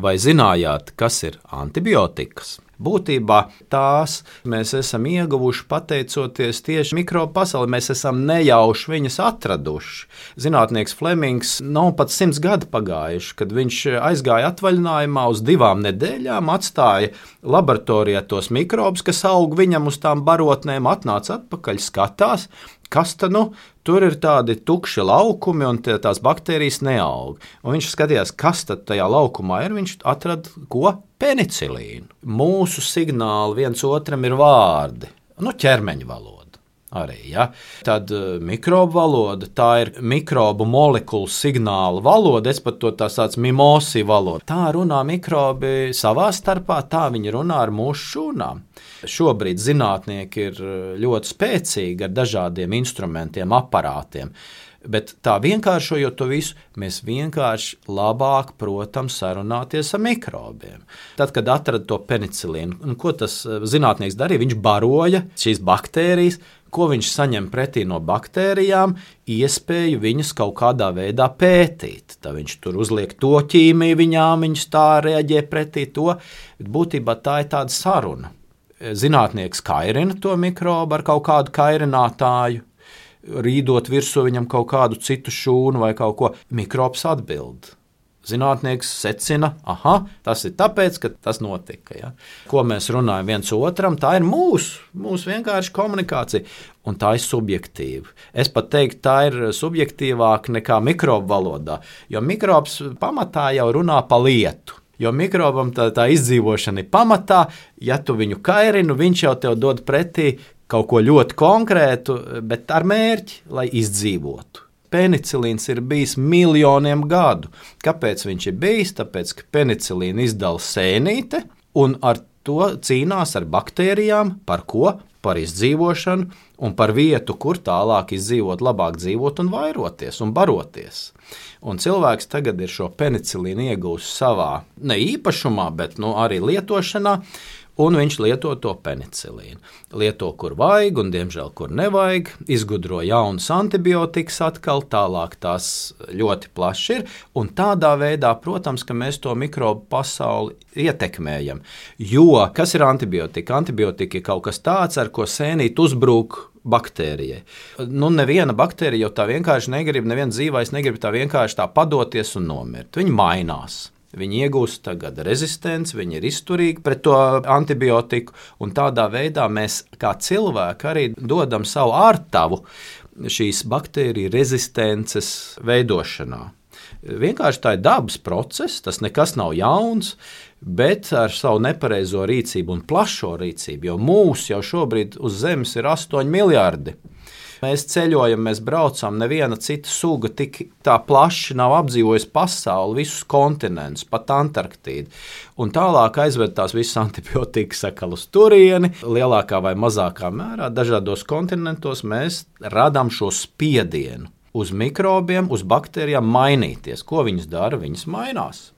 Vai zinājāt, kas ir antibiotikas? Būtībā tās mēs esam ieguvuši pateicoties tieši mikrobu pasaulē. Mēs esam nejauši viņas atraduši. Zinātnieks Flemings nav pat simts gadi pagājuši, kad viņš aizgāja atvaļinājumā uz divām nedēļām, atstāja laboratorijā tos mikrobus, kas aug viņam uz tām barotnēm, atnāca atpakaļ, skatās, kas tad nu, tur ir tādi tukši laukumi un tie, tās baktērijas neaug. Un viņš skatījās, kas tad tajā laukumā ir. Viņš atrada ko? Penicilīnu. Mūsu signāli viens otram ir vārdi, nu, ķermeņa valoda. Arī, ja? Tad uh, mikrobu valoda, tā ir mikrobu molekulu signāla valoda, es pat to tā saucu mimosi valoda. Tā runā mikrobi savā starpā, tā viņi runā ar mūsu šūnām. Šobrīd zinātnieki ir eh, ļoti spēcīgi ar dažādiem instrumentiem, aparātiem. Bet tā vienkāršojot to visu, mēs vienkārši labāk protam sarunāties ar mikrobiem. Tad, kad atrada to penicilīnu, ko tas eh, zinātnieks darīja, viņš baroja šīs baktērijas, ko viņš saņem pretī no baktērijām, iespēju viņas kaut kādā veidā pētīt. Tad viņš tur uzliek to ķīmiju viņām, viņas tā reaģē pretī to. Būtībā tā ir tāda saruna zinātnieks kairina to mikrobu ar kaut kādu kairinātāju, rīdot virsū viņam kaut kādu citu šūnu vai kaut ko. Mikrobs atbild. Zinātnieks secina, ah, tas ir tāpēc, ka tas notika. Ja? Ko mēs runājam viens otram, tā ir mūsu, mūsu vienkārši komunikācija. Un tā ir subjektīva. Es pat teiktu, tā ir subjektīvāka nekā mikrobu valodā. Jo mikrobs pamatā jau runā pa lietu. Jo mikrobam tā, tā izdzīvošana ir pamatā. Ja tu viņu kairinu, viņš jau tev dod pretī kaut ko ļoti konkrētu, bet ar mērķi, lai izdzīvotu. Penicilīns ir bijis miljoniem gadu. Kāpēc viņš ir bijis? Tāpēc, ka penicilīnu izdala sēnīte, un ar to cīnās ar baktērijām, par ko? Par izdzīvošanu un par vietu, kur tālāk izdzīvot, labāk dzīvot un vairoties un baroties. Un cilvēks tagad ir šo penicilīnu iegūst savā ne īpašumā, bet nu, arī lietošanā. Un viņš lieto to penicilīnu. Lieto, kur vajag, un, diemžēl, kur nevajag. Izgudro jaunas antibiotikas, atkal tālāk tās ļoti plaši ir. Un tādā veidā, protams, mēs to mikrobu pasauli ietekmējam. Jo kas ir antibiotika? Antibiotika ir kaut kas tāds, ar ko sēnīt uzbrūk baktērijai. Nu, neviena baktērija jau tā vienkārši negrib, neviens dzīvais negrib tā vienkārši tā padoties un nomirt. Viņi mainās. Viņi iegūst tagad rezistenci, viņi ir izturīgi pret to antibiotiku, un tādā veidā mēs kā cilvēki arī dodam savu ārtavu šīs baktēriju rezistences veidošanā. Vienkārši tā ir dabas process, tas nekas nav jauns bet ar savu nepareizo rīcību un plašo rīcību, jo mūsu jau šobrīd uz Zemes ir 8 miljardi. Mēs ceļojam, mēs braucam, neviena cita suga tik tā plaši nav apdzīvojusi pasauli, visus kontinentus, pat Antarktīdu. Un tālāk aizved tās visas antibiotikas atkal uz turieni, lielākā vai mazākā mērā. Dažādos kontinentos mēs radām šo spiedienu uz mikrobiem, uz baktērijām mainīties. Ko viņas dara? Viņas mainās.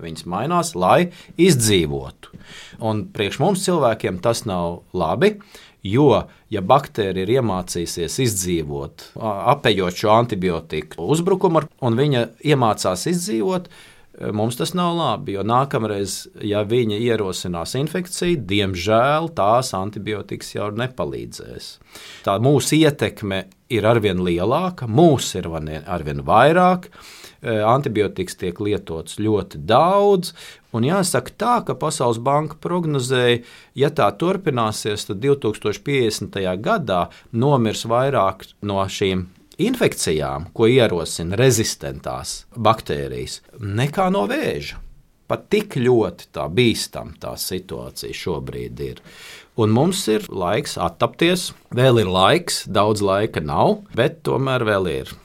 Viņas mainās, lai izdzīvotu. Un priekš mums cilvēkiem tas nav labi. Jo, ja baktērija ir iemācījusies izdzīvot, apējot šo antibiotiku uzbrukumu, un viņa iemācās izdzīvot, mums tas nav labi. Jo nākamreiz, ja viņa ierosinās infekciju, diemžēl tās antibiotikas jau nepalīdzēs. Tā mūsu ietekme ir arvien lielāka, mūsu ir arvien vairāk. Eh, antibiotikas tiek lietots ļoti daudz. Un jāsaka tā, ka Pasaules banka prognozēja, ja tā turpināsies, tad 2050. gadā nomirs vairāk no šīm infekcijām, ko ierosina rezistentās baktērijas, nekā no vēža. Pat tik ļoti tā bīstama tā situācija šobrīd ir. Un mums ir laiks attapties, vēl ir laiks, daudz laika nav, bet tomēr vēl ir.